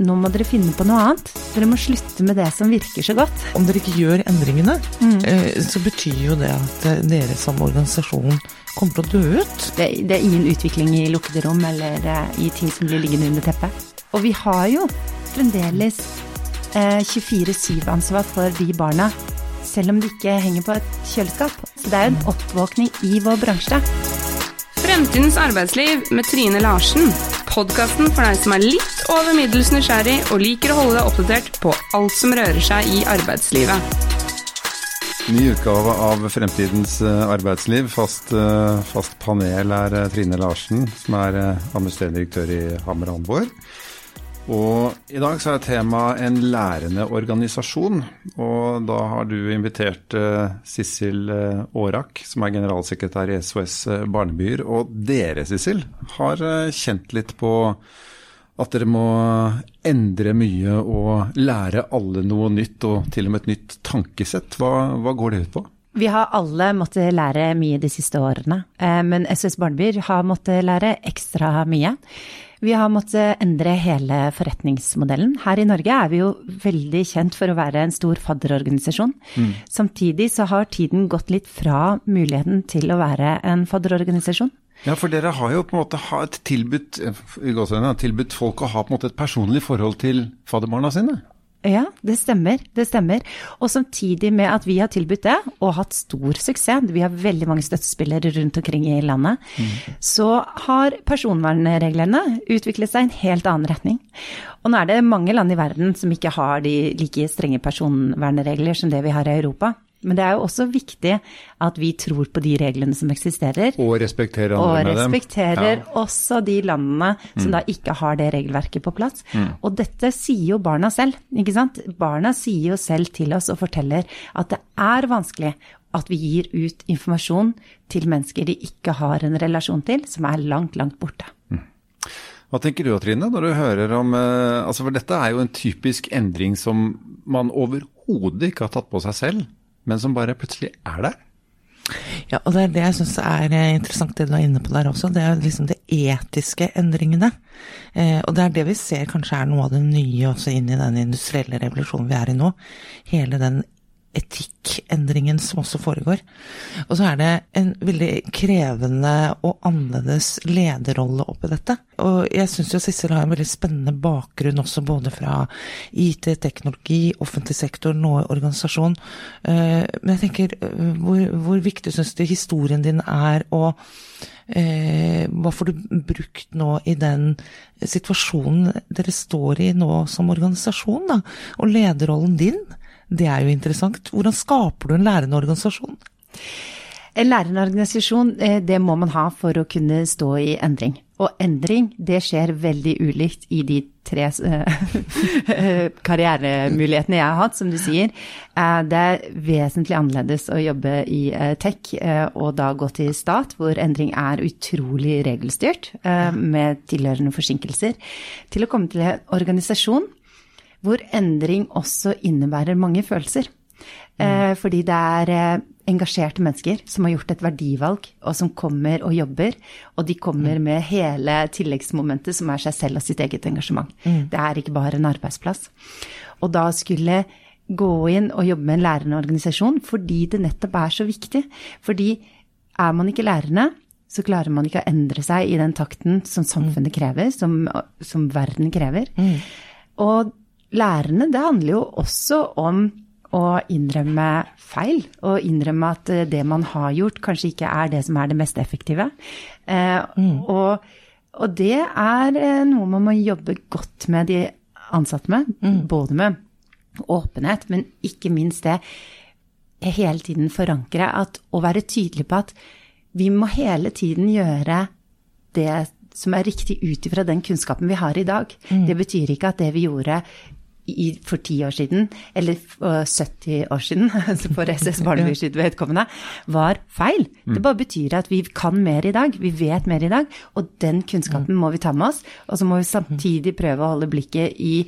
nå må dere finne på noe annet. Dere må slutte med det som virker så godt. Om dere ikke gjør endringene, mm. så betyr jo det at eh, dere som organisasjon kommer til å dø ut. Det, det er ingen utvikling i lukkede rom eller eh, i ting som blir liggende under teppet. Og vi har jo fremdeles eh, 24-7-ansvar for de barna, selv om de ikke henger på et kjøleskap. Så det er jo en oppvåkning i vår bransje. Fremtidens arbeidsliv med Trine Larsen. Podkasten for deg som er litt over middels nysgjerrig og liker å holde deg oppdatert på alt som rører seg i arbeidslivet. Ny utgave av Fremtidens eh, arbeidsliv. Fast, eh, fast panel er eh, Trine Larsen, som er administrerende direktør i Hammer Hamborg. Og i dag så er temaet en lærende organisasjon. Og da har du invitert uh, Sissel Aarak, som er generalsekretær i SOS uh, Barnebyer. Og dere, Sissel, har kjent litt på at dere må endre mye og lære alle noe nytt, og til og med et nytt tankesett. Hva, hva går det ut på? Vi har alle måttet lære mye de siste årene, men SOS Barnebyer har måttet lære ekstra mye. Vi har måttet endre hele forretningsmodellen. Her i Norge er vi jo veldig kjent for å være en stor fadderorganisasjon. Mm. Samtidig så har tiden gått litt fra muligheten til å være en fadderorganisasjon. Ja, for dere har jo på en måte tilbudt, tilbudt folk å ha på en måte et personlig forhold til fadderbarna sine. Ja, det stemmer. Det stemmer. Og samtidig med at vi har tilbudt det, og hatt stor suksess, vi har veldig mange støttespillere rundt omkring i landet, mm. så har personvernreglene utviklet seg i en helt annen retning. Og nå er det mange land i verden som ikke har de like strenge personvernregler som det vi har i Europa. Men det er jo også viktig at vi tror på de reglene som eksisterer. Og respekterer andre med dem. Og respekterer ja. også de landene som mm. da ikke har det regelverket på plass. Mm. Og dette sier jo barna selv, ikke sant. Barna sier jo selv til oss og forteller at det er vanskelig at vi gir ut informasjon til mennesker de ikke har en relasjon til, som er langt, langt borte. Mm. Hva tenker du Trine, når du hører om eh, altså For dette er jo en typisk endring som man overhodet ikke har tatt på seg selv men som bare plutselig er der. Ja, og det er det jeg syns er eh, interessant det du er inne på der også. Det er liksom de etiske endringene. Eh, og det er det vi ser kanskje er noe av det nye også inn i den industrielle revolusjonen vi er i nå. Hele den etikkendringen som også foregår. Og så er det en veldig krevende og annerledes lederrolle oppi dette. Og jeg syns jo Sissel har en veldig spennende bakgrunn også både fra IT, teknologi, offentlig sektor, nå organisasjon. Eh, men jeg tenker, eh, hvor, hvor viktig syns du historien din er, og eh, hva får du brukt nå i den situasjonen dere står i nå som organisasjon, da, og lederrollen din? Det er jo interessant. Hvordan skaper du en lærende organisasjon? En lærende organisasjon, eh, det må man ha for å kunne stå i endring. Og endring, det skjer veldig ulikt i de tre uh, karrieremulighetene jeg har hatt, som du sier. Uh, det er vesentlig annerledes å jobbe i tech og da gå til stat, hvor endring er utrolig regelstyrt, med tilhørende forsinkelser, til å komme til en organisasjon hvor endring også innebærer mange følelser. Mm. Fordi det er eh, engasjerte mennesker som har gjort et verdivalg, og som kommer og jobber. Og de kommer mm. med hele tilleggsmomentet som er seg selv og sitt eget engasjement. Mm. Det er ikke bare en arbeidsplass. Og da skulle gå inn og jobbe med en lærende organisasjon fordi det nettopp er så viktig. Fordi er man ikke lærende, så klarer man ikke å endre seg i den takten som samfunnet krever, som, som verden krever. Mm. Og lærerne, det handler jo også om å innrømme feil, og innrømme at eh, det man har gjort, kanskje ikke er det som er det mest effektive. Eh, mm. og, og, det er eh, noe man må jobbe godt med de ansatte med, mm. både med åpenhet, men ikke minst det hele tiden forankre at, å være tydelig på at vi må hele tiden gjøre det som er riktig ut ifra den kunnskapen vi har i dag. Mm. Det betyr ikke at det vi gjorde i, for ti år siden, eller 70 år siden, altså for SS Barneby sitt vedkommende, var feil. Det mm. bare betyr at vi kan mer i dag, vi vet mer i dag, og den kunnskapen må vi ta med oss. Og så må vi samtidig prøve å holde blikket i,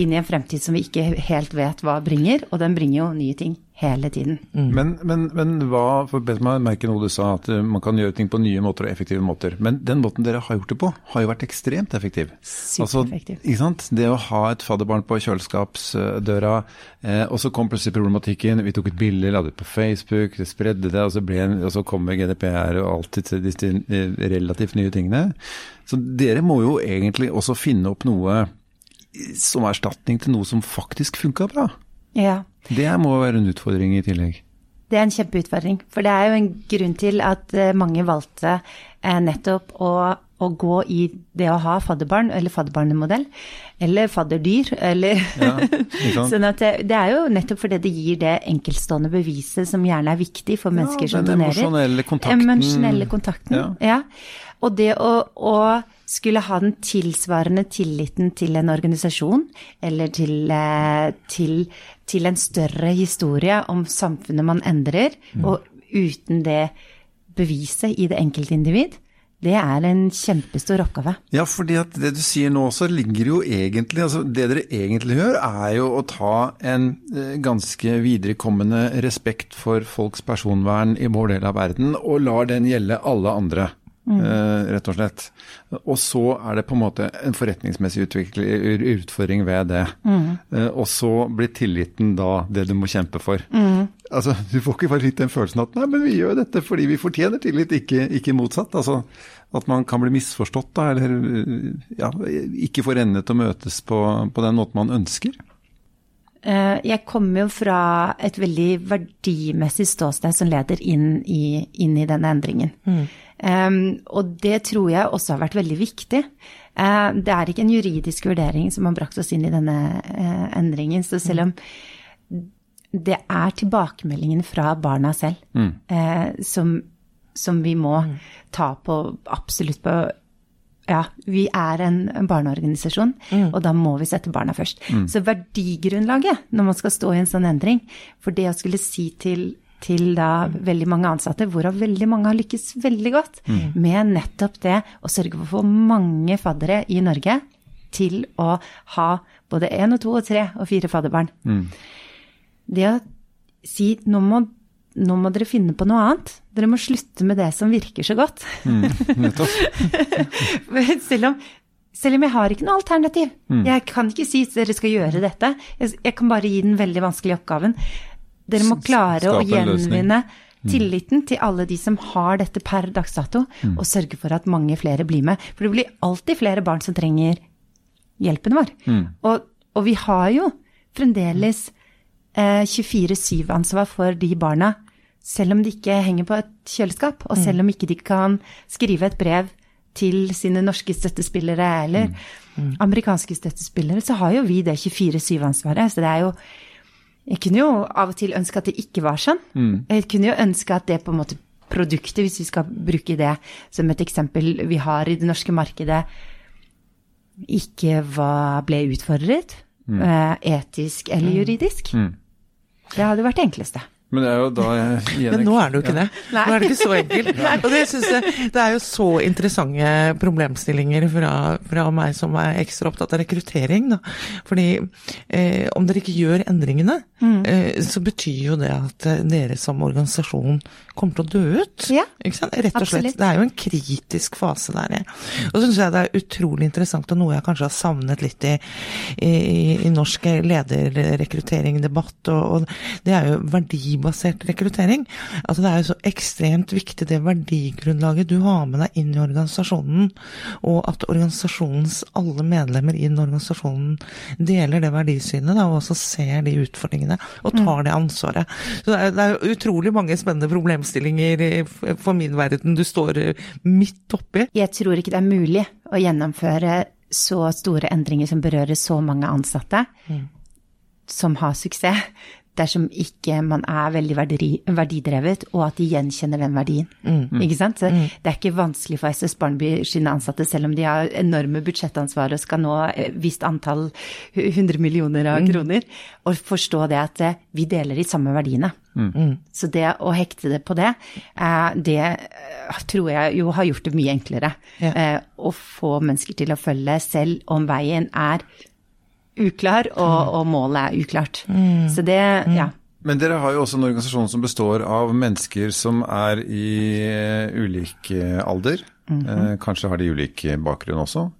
inn i en fremtid som vi ikke helt vet hva bringer, og den bringer jo nye ting hele tiden. Men, men, men hva for meg merke noe du sa, at uh, man kan gjøre ting på nye måter og effektive måter. Men den måten dere har gjort det på, har jo vært ekstremt effektiv. Supereffektiv. Altså, ikke sant? Det å ha et fadderbarn på kjøleskapsdøra, eh, og så kom plutselig problematikken. Vi tok et bilde, la det ut på Facebook, det spredde det, og så, ble, og så kommer GDPR og alltid til disse eh, relativt nye tingene. Så dere må jo egentlig også finne opp noe som erstatning til noe som faktisk funka bra. Ja. Det må være en utfordring i tillegg. Det er en kjempeutfordring. For det er jo en grunn til at eh, mange valgte eh, nettopp å, å gå i det å ha fadderbarn, eller fadderbarnemodell, eller fadderdyr, eller Ja. Sånn at det, det er jo nettopp fordi det gir det enkeltstående beviset som gjerne er viktig for mennesker som den emosjonelle kontakten. Emosjonelle kontakten, Ja. ja. Og det å, å skulle ha den tilsvarende tilliten til en organisasjon, eller til, eh, til, til en større historie om samfunnet man endrer, Mm. og uten det beviset i det enkelte individ, det er en kjempestor oppgave. Ja, fordi at det du sier nå også ligger jo egentlig altså Det dere egentlig gjør, er jo å ta en eh, ganske viderekommende respekt for folks personvern i vår del av verden, og lar den gjelde alle andre. Eh, rett og slett. Og så er det på en måte en forretningsmessig utfordring ved det. Eh, og så blir tilliten da det du må kjempe for. Altså, Du får ikke bare litt den følelsen at nei, men vi gjør dette fordi vi fortjener tillit, ikke, ikke motsatt. Altså, At man kan bli misforstått da, eller ja, ikke får endene til å møtes på, på den måten man ønsker. Eh, Jeg kommer jo fra et veldig verdimessig ståsted som leder inn i, inn i denne endringen. Um, og det tror jeg også har vært veldig viktig. Uh, det er ikke en juridisk vurdering som har brakt oss inn i denne uh, endringen. Så selv om det er tilbakemeldingen fra barna selv eh, som, som vi må ta på absolutt på ja, vi er en, en barneorganisasjon, og da må vi sette barna først. Så verdigrunnlaget når man skal stå i en sånn endring, for det å skulle si til, til da veldig mange ansatte, hvorav veldig mange har lykkes veldig godt med nettopp det å sørge for å få mange faddere i Norge til å ha både én og to og tre og fire fadderbarn. Det å si nå må, nå må dere finne på noe annet. Dere må slutte med det som virker så godt. Mm, selv om, selv om jeg har ikke noe alternativ. Jeg kan ikke si at dere skal gjøre dette. Jeg, jeg kan bare gi den veldig vanskelige oppgaven. Dere må klare å gjenvinne tilliten til alle de som har dette per dags dato, og sørge for at mange flere blir med. For det blir alltid flere barn som trenger hjelpen vår. Og, og vi har jo fremdeles eh, 24-7-ansvar for de barna, selv om de ikke henger på et kjøleskap, og selv om ikke de kan skrive et brev til sine norske støttespillere eller amerikanske støttespillere, så har jo vi det 24-7-ansvaret. Så det er jo Jeg kunne jo av og til ønske at det ikke var sånn. Jeg kunne jo ønske at det på en måte produktet, hvis vi skal bruke det som et eksempel vi har i det norske markedet, ikke var, ble utfordret, mm. etisk eller juridisk. Det hadde vært det enkleste. Men det er jo da igjen, Men nå er det jo ikke det. Nå er det ikke så enkelt. Og det, synes jeg, det er jo så interessante problemstillinger fra, fra meg som er ekstra opptatt av rekruttering. Da. Fordi eh, om dere ikke gjør endringene, eh, så betyr jo det at eh, dere som organisasjon kommer til å dø ut. Ja, ikke sant? Rett og slett. absolutt. Det er jo en kritisk fase der. ja. Og så syns jeg det er utrolig interessant, og noe jeg kanskje har savnet litt i, i, i norsk lederrekruttering-debatt, og, og det er jo verdibasert rekruttering. Altså det er jo så ekstremt viktig det verdigrunnlaget du har med deg inn i organisasjonen, og at organisasjonens alle medlemmer i den organisasjonen deler det verdisynet, da, og også ser de utfordringene, og tar det ansvaret. Så det er, det er utrolig mange spennende problemstillinger for min verden du står eh, midt oppi. Jeg tror ikke det er mulig å gjennomføre så store endringer som berører så mange ansatte, som har suksess, dersom ikke man er veldig verdi, verdidrevet, og at de gjenkjenner den verdien. Ikke sant? Så Det er ikke vanskelig for SS Barneby sine ansatte, selv om de har enorme budsjettansvar og skal nå et visst antall hu- 100 millioner av kroner, å forstå det at eh, vi deler de samme verdiene. Så det å hekte det på det, eh, det eh, tror jeg jo har gjort det mye enklere. Ja. eh, Å få mennesker til å følge selv om veien er uklar og, og målet er uklart. Så det, ja. Men dere har jo også en organisasjon som består av mennesker som er i uh, ulik uh, alder. Mm -hmm. kanskje har de ulik bakgrunn også.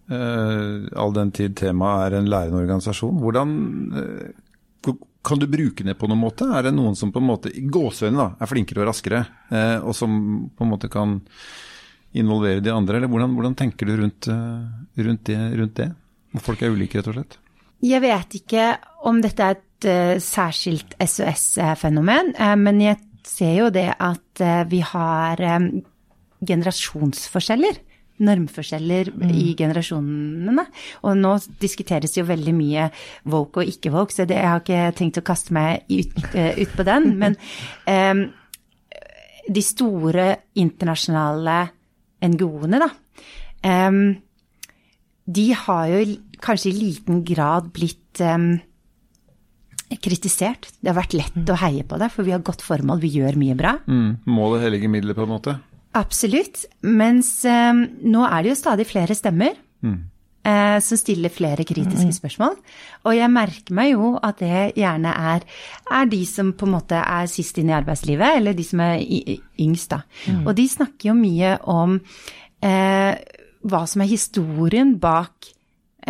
all den tid temaet er en lærende organisasjon. Hvordan kan du bruke det på noen måte? Er det noen som på en måte i gåseøynene er flinkere og raskere, og som på en måte kan involvere de andre? Eller hvordan, hvordan tenker du rundt, rundt, det, rundt det? Folk er ulike, rett og slett? Jeg vet ikke om dette er et uh, særskilt SOS-fenomen, uh, men jeg ser jo det at uh, vi har generasjonsforskjeller. Normforskjeller mm. i generasjonene. Og nå diskuteres jo veldig mye woke og ikke woke, så det, jeg har ikke tenkt å kaste meg ut, ut på den. Men um, de store internasjonale NGO-ene, da. Um, de har jo kanskje i liten grad blitt um, kritisert. Det har vært lett å heie på det, for vi har godt formål, vi gjør mye bra. Mm, målet hellige midler, på en måte? Absolutt. Mens um, nå er det jo stadig flere stemmer mm. uh, som stiller flere kritiske mm. spørsmål. Og jeg merker meg jo at det gjerne er, er, de som på en måte er sist inn i arbeidslivet, eller de som er yngst, da. Mm. Og de snakker jo mye om uh, hva som er historien bak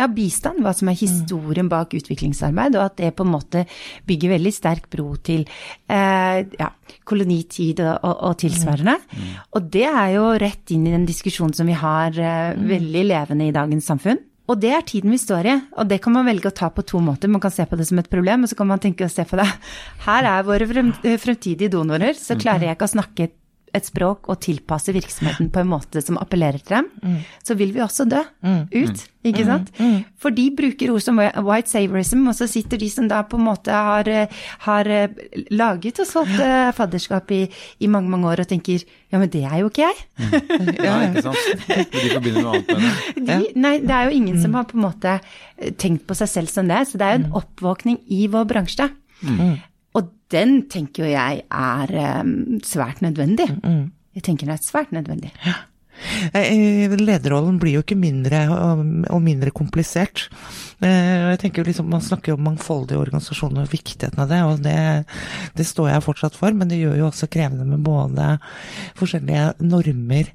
ja, bistand, hva som er historien bak utviklingsarbeid, og at det på en måte bygger veldig sterk bro til eh, ja, kolonitid og, og, og tilsvarende. Mm. Og det er jo rett inn i den diskusjonen som vi har eh, veldig levende i dagens samfunn. Og det er tiden vi står i, og det kan man velge å ta på to måter. Man kan se på det som et problem, og så kan man tenke å se på det. Her er våre fremtidige donorer, så klarer jeg ikke å snakke et språk og tilpasse virksomheten på en måte som appellerer til dem, mm. så vil vi også dø mm. ut, ikke sant? Mm. mm. For de bruker ord som white saviorism, og så sitter de som da på en måte har, har laget og solgt eh, fadderskap i, i, mange, mange år og tenker ja, men det er jo ikke jeg. Mm. ja, ikke sant. De forbinder noe annet med det. De, nei, det er jo ingen som har på en måte tenkt på seg selv som det, så det er jo en oppvåkning i vår bransje. Mm den tenker jo jeg er um, svært nødvendig. Mm. Jeg tenker den er svært nødvendig. Ja. Eh, eh, lederrollen blir jo ikke mindre og mindre komplisert. Eh, jeg tenker liksom, Man snakker jo om mangfoldige organisasjoner og viktigheten av det, og det, det, står jeg fortsatt for. Men det gjør jo også krevende med både forskjellige normer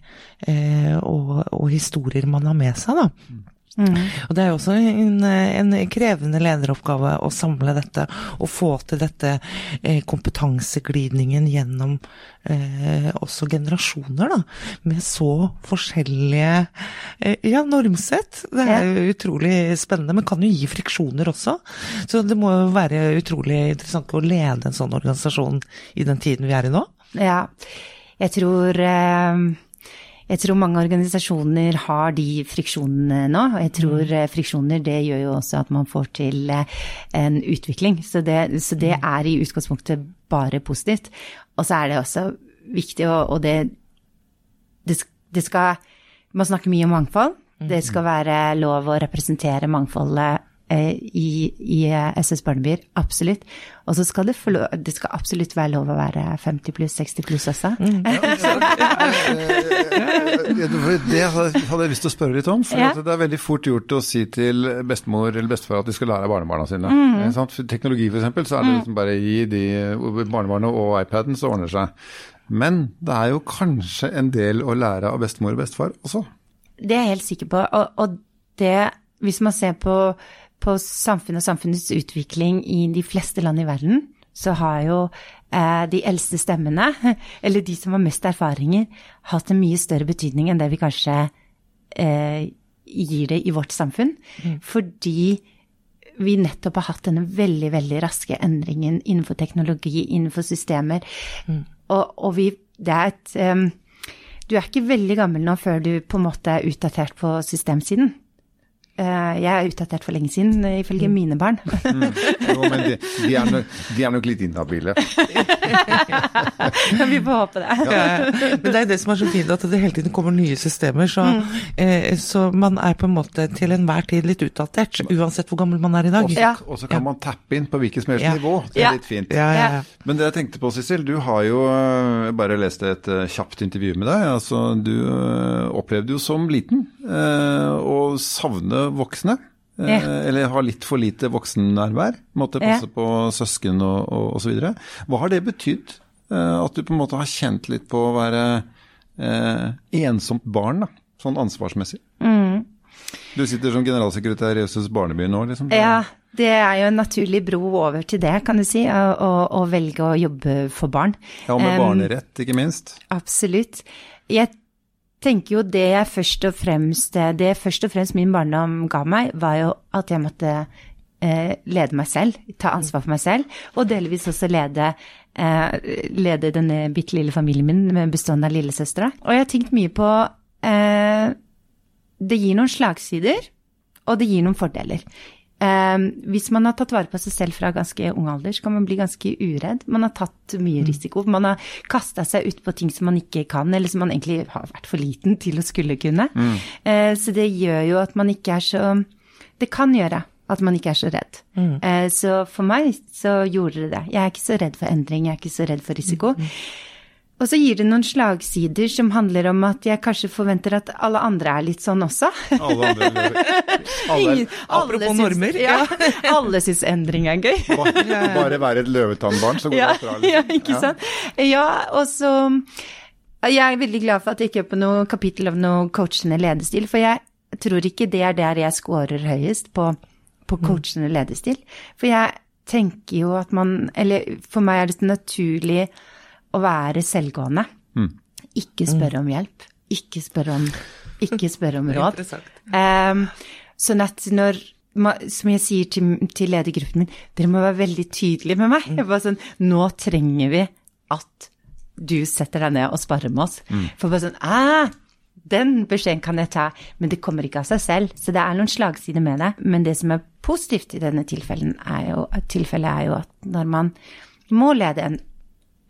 og, og historier man har med seg. da. Mm. Og det er jo også en, en, krevende lederoppgave å samle dette og få til dette eh, kompetanseglidningen gjennom eh, også generasjoner, da. Med så forskjellige eh, ja, normsett. Det er jo utrolig spennende, men kan jo gi friksjoner også. Så det må jo være utrolig interessant å lede en sånn organisasjon i den tiden vi er i nå. Ja, jeg tror eh jeg tror mange organisasjoner har de friksjonene nå. Og jeg tror mm. Eh, friksjoner det gjør jo også at man får til eh, en utvikling. Så det, så det mm. er i utgangspunktet bare positivt. Og så er det også viktig, og, det, det, det skal Man snakker mye om mangfold. Det skal mm. være lov å representere mangfoldet i, i eh, SS Barnebyer. Absolutt. Og så skal det, det skal absolutt være lov å være 50 pluss, 60 pluss også. Mm. det hadde jeg lyst til å spørre litt om. For ja. det er veldig fort gjort å si til bestemor eller bestefar at de skal lære barnebarna sine. Mm. For teknologi f.eks. så er det mm. liksom bare gi de barnebarna og iPaden, så ordner det seg. Men det er jo kanskje en del å lære av bestemor og bestefar også? Det er jeg helt sikker på. Og, og det, hvis man ser på på samfunn og samfunnets utvikling i de fleste land i verden, så har jo eh, de eldste stemmene, eller de som har mest erfaringer, hatt en mye større betydning enn det vi kanskje eh, gir det i vårt samfunn. Mm. Fordi vi nettopp har hatt denne veldig, veldig raske endringen innenfor teknologi, innenfor systemer. Mm. Og, og, vi Det er et um, Du er ikke veldig gammel nå før du på en måte er utdatert på systemsiden. Eh, jeg er utdatert for lenge siden, ifølge mm. mine barn. mm. Jo, men de, de, er nok, de, er nok, litt inhabile. Vi får håpe det. Ja. Men det er det som er så fint, at det hele tiden kommer nye systemer. Så, mm. eh, så man er på en måte til enhver tid litt utdatert, uansett hvor gammel man er i dag. Og så kan man tappe inn på hvilket som helst ja. nivå. Det er litt fint. Men det jeg tenkte på, Sissel, du har jo eh, bare lest et eh, kjapt intervju med deg. Altså, du opplevde jo som liten å savne voksne. eh, Ja. eller har litt for lite voksennærvær. Måtte passe Ja. på søsken og, og, videre. Hva har det betydd? Eh, at du på en måte har kjent litt på å være eh, ensomt barn, da, sånn ansvarsmessig? Du sitter som generalsekretær i Jøsses barneby nå, liksom? Ja, det er jo en naturlig bro over til det, kan du si, å, å, velge å jobbe for barn. Ja, med barnerett, ikke minst. Absolutt. Jeg tenker jo det jeg først og fremst Det først og fremst min barndom ga meg, var jo at jeg måtte eh, lede meg selv, ta ansvar for meg selv, og delvis også lede, eh, lede denne bitte lille familien min med bestående av lillesøstre. Og jeg har tenkt mye på eh, Det gir noen slagsider, og det gir noen fordeler. Eh, hvis man har tatt vare på seg selv fra ganske ung alder, så kan man bli ganske uredd. Man har tatt mye risiko. Man har kasta seg ut på ting som man ikke kan, eller som man egentlig har vært for liten til å skulle kunne. Eh, så det gjør jo at man ikke er så Det kan gjøre at man ikke er så redd. Eh, så for meg så gjorde det det. Jeg er ikke så redd for endring, jeg er ikke så redd for risiko. Og så gir det noen slagsider som handler om at jeg kanskje forventer at alle andre er litt sånn også. Alle andre. Alle, Ingen- alle apropos syns- normer. Ja, alle syns endring er gøy. bare, bare være et løvetannbarn, så går Ja, det bra. liksom. ja, ikke sant. Ja, og så Jeg er veldig glad for at jeg ikke er på noe kapittel av noe coachende ledestil, for jeg tror ikke det er der jeg scorer høyest på, på coachende ledestil. For jeg tenker jo at man Eller for meg er det så naturlig å være selvgående. Ikke spørre om hjelp. Ikke spørre om, ikke spørre om råd. Ehm, sånn at når som jeg sier til, til ledergruppen min, dere må være veldig tydelige med meg. Jeg bare sånn, Nå trenger vi at du setter deg ned og sparer med oss. For bare sånn Æh! den beskjeden kan jeg ta, men det kommer ikke av seg selv. Så det er noen slagsider med det. Men det som er positivt i denne er jo, tilfellet er jo at når man må lede en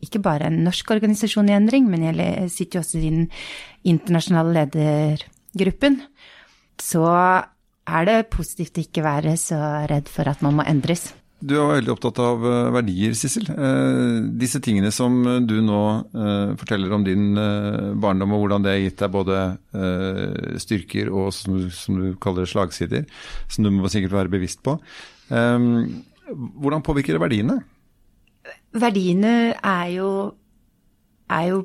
ikke bare en norsk organisasjon i endring, men jeg sitter jo også i den internasjonale ledergruppen, så er det positivt å ikke være så redd for at man må endres. Du er veldig opptatt av eh, verdier, Sissel. Eh, disse tingene som du nå eh, forteller om din eh, barndom, og hvordan det har gitt deg både eh, styrker og som du, kaller slagsider, som du må sikkert være bevisst på. Eh, hvordan påvirker det verdiene? Verdiene er jo, er jo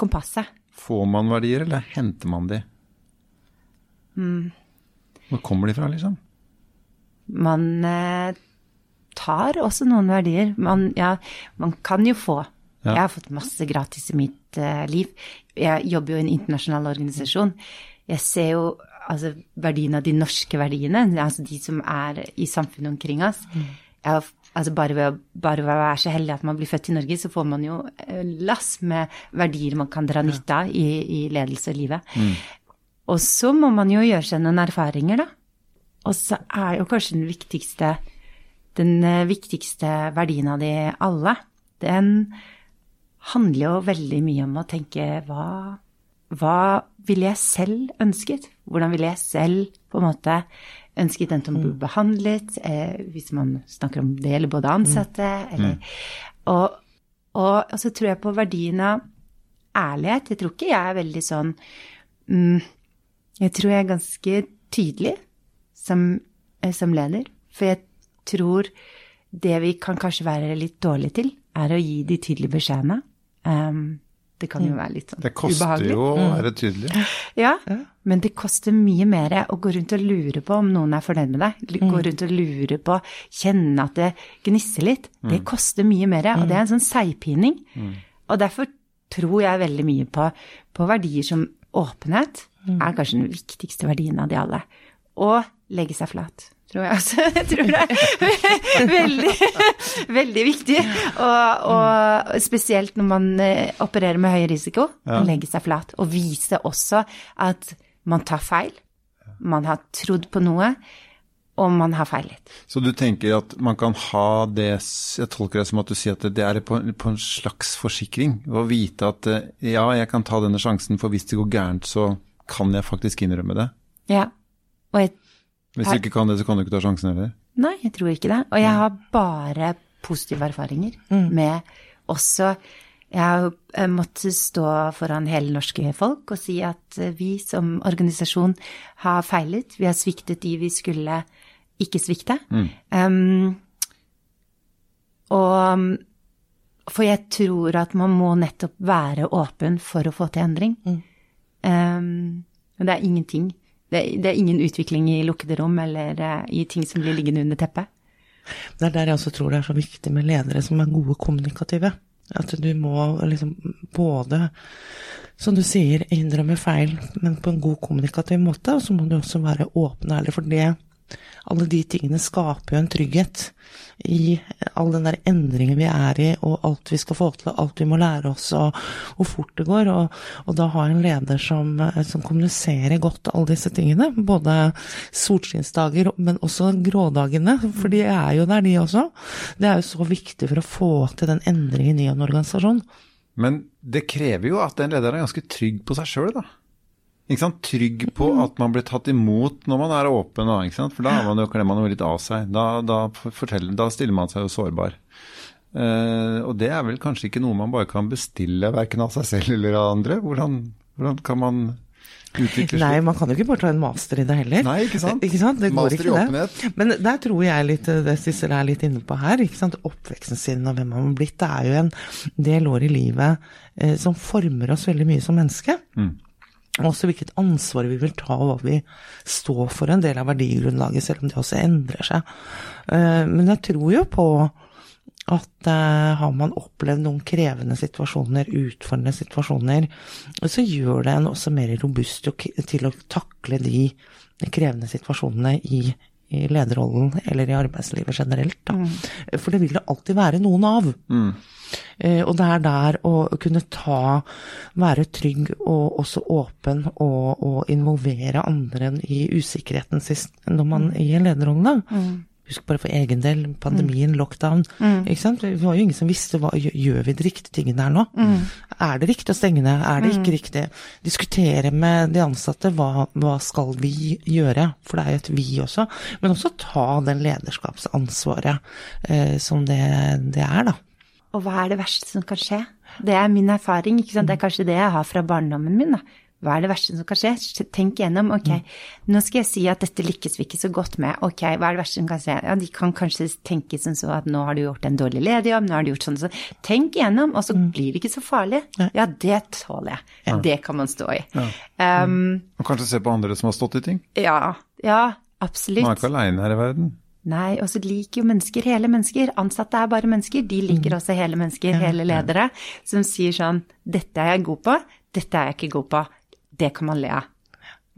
kompasset. Får man verdier, eller henter man de? Hvor kommer de fra, liksom? Man eh, tar også noen verdier. Man, ja, man kan jo få. Ja. Jeg har fått masse gratis i mitt eh, liv. Jeg jobber jo i en internasjonal organisasjon. Jeg ser jo altså, verdien av de norske verdiene, altså de som er i samfunnet omkring oss. Jeg har, altså, bare ved bare ved å være så heldig at man blir født i Norge, så får man jo eh, lass med verdier man kan dra nytte av i, i ledelse og livet. Og så må man jo gjøre seg noen erfaringer, da. Og så er jo kanskje den viktigste, den eh, viktigste verdien av de alle, den handler jo veldig mye om å tenke hva, hva ville jeg selv ønsket? Hvordan ville jeg selv på en måte ønsket den å bli behandlet? Eh, hvis man snakker om det gjelder både ansatte eller og, og, og så tror jeg på verdien av ærlighet. Jeg tror ikke jeg er veldig sånn mm, Jeg tror jeg er ganske tydelig som, eh, som leder. For jeg tror det vi kan kanskje være litt dårlige til, er å gi de tydelige beskjedene. Um, det kan jo være litt sånn ubehagelig. Det koster ubehagelig. jo å være tydelig. Ja, men det koster mye mer å gå rundt og lure på om noen er fornøyd med deg. Gå rundt og lure på, kjenne at det gnisser litt. Det koster mye mer, og det er en sånn seigpining. Og derfor tror jeg veldig mye på, på verdier som åpenhet er kanskje den viktigste verdien av de alle. Og legge seg flat, tror jeg også. Jeg tror det er veldig, veldig viktig. Og, og spesielt når man eh, opererer med høy risiko, ja. legge seg flat. Og vise også at man tar feil. Man har trodd på noe, og man har feilet. Så du tenker at man kan ha det Jeg tolker det som at du sier at det er på, på en slags forsikring. Å vite at eh, ja, jeg kan ta denne sjansen, for hvis det går gærent, så kan jeg faktisk innrømme det. Ja. Og jeg Hvis du ikke kan det, så kan du ikke ta sjansen heller. Nei, jeg tror ikke det. Og jeg har bare positive erfaringer med også Jeg har eh, måttet stå foran hele norske folk og si at eh, vi som organisasjon har feilet. Vi har sviktet de vi skulle ikke svikte. Um, og For jeg tror at man må nettopp være åpen for å få til endring. Um, og det er ingenting. Det det er ingen utvikling i lukkede rom eller eh, i ting som blir liggende under teppet. Det er der jeg også tror det er så viktig med ledere som er gode kommunikative. At du må liksom både, som du sier, innrømme feil, men på en god kommunikativ måte. Og så må du også være åpen og ærlig, for det, alle de tingene skaper jo en trygghet i all den der endringen vi er i, og alt vi skal få til, og alt vi må lære oss, og hvor fort det går. Og, og da ha en leder som, som kommuniserer godt alle disse tingene. Både solskinnsdager, men også grådagene, for de er jo der, de også. Det er jo så viktig for å få til den endringen i en organisasjon. Men det krever jo at den lederen er ganske trygg på seg sjøl, da. Ikke sant? Trygg på at man blir tatt imot når man er åpen, da, ikke sant? for da man jo, kler man jo litt av seg. Da, da, da stiller man seg jo sårbar. Uh, og det er vel kanskje ikke noe man bare kan bestille verken av seg selv eller av andre? Hvordan, hvordan kan man utvikle seg? Nei, man kan jo ikke bare ta en master i det heller. Nei, ikke sant? Ikke sant? Det Master går i åpenhet. det. Men der tror jeg litt, det Sissel er litt inne på her, ikke sant. Oppveksten sin og hvem man har blitt, det er jo en del år i livet eh, som former oss veldig mye som menneske. Mm. Og også hvilket ansvar vi vil ta, og hva vi står for en del av verdigrunnlaget, selv om det også endrer seg. Eh, Men jeg tror jo på at eh, har man opplevd noen krevende situasjoner, utfordrende situasjoner, så gjør det en også mer robust til å takle de krevende situasjonene i, i lederrollen eller i arbeidslivet generelt. Da. For det vil det alltid være noen av. Eh, og det er der å kunne ta, være trygg og også åpen og, og involvere andre i usikkerheten sist når man er i en lederrolle. da. Husk bare for egen del, pandemien, lockdown. ikke sant? Det var jo ingen som visste hva gjør vi de riktige tingene her nå. Er det riktig å stenge ned? Er det ikke riktig? Diskutere med de ansatte hva, hva skal vi gjøre, for det er jo et vi også. Men også ta den lederskapsansvaret eh, som det, det er, da. Og hva er det verste som kan skje? Det er min erfaring, ikke sant? det er kanskje det jeg har fra barndommen min. da. Hva er det verste som kan skje? Tenk igjennom. ok, nå skal jeg si at dette lykkes vi ikke så godt med, ok, hva er det verste som kan skje? Ja, de kan kanskje tenke som så at nå har du gjort en dårlig lederjobb, nå har du gjort sånn og sånn. Tenk igjennom, og så blir det ikke så farlig. Ja, det tåler jeg. Det kan man stå i. Um, Og kanskje se på andre som har stått i ting. ja, ja, absolutt. Man er ikke aleine her i verden. Nei, og så liker jo mennesker hele mennesker. Ansatte er bare mennesker. De liker også hele mennesker, hele ledere, som sier sånn Dette er jeg god på, dette er jeg ikke god på. Det kan man le av.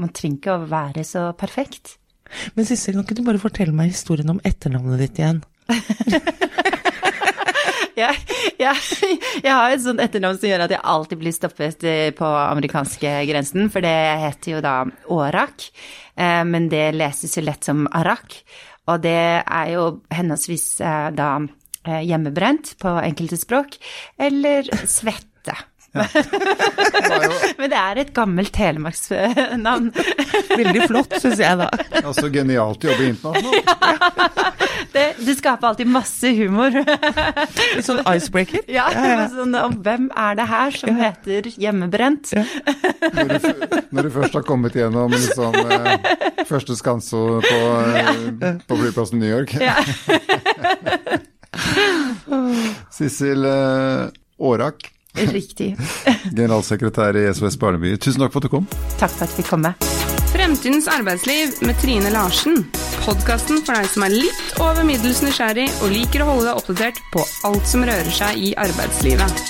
Man trenger ikke å være så perfekt. Men Sissel, kan ikke du bare fortelle meg historien om etternavnet ditt igjen? Jeg, jeg, jeg har et sånt etternavn som gjør at jeg alltid blir stoppet eh, på amerikanske grensen, for det heter jo da Årak, eh, men det leses jo lett som Arak. Og det er jo henholdsvis eh, da eh, hjemmebrent på enkelte språk, eller svette. Men det er et gammelt telemarksnavn. Veldig flott, syns jeg da. Altså genialt å jobbe internasjonalt. Det, det skaper alltid masse humor. Litt sånn icebreaker. Ja, sånn, og hvem er det her som heter hjemmebrent? Når du, når du først har kommet gjennom liksom, eh, første skanse på, eh, på flyplassen New York. Ja. Sissel eh, Årak, Riktig. generalsekretær i SOS Barneby. Tusen takk for at du kom. Takk for at jeg kom med. Fremtidens arbeidsliv med Trine Larsen. Podkasten for deg som er litt over middels nysgjerrig og liker å holde deg oppdatert på alt som rører seg i arbeidslivet.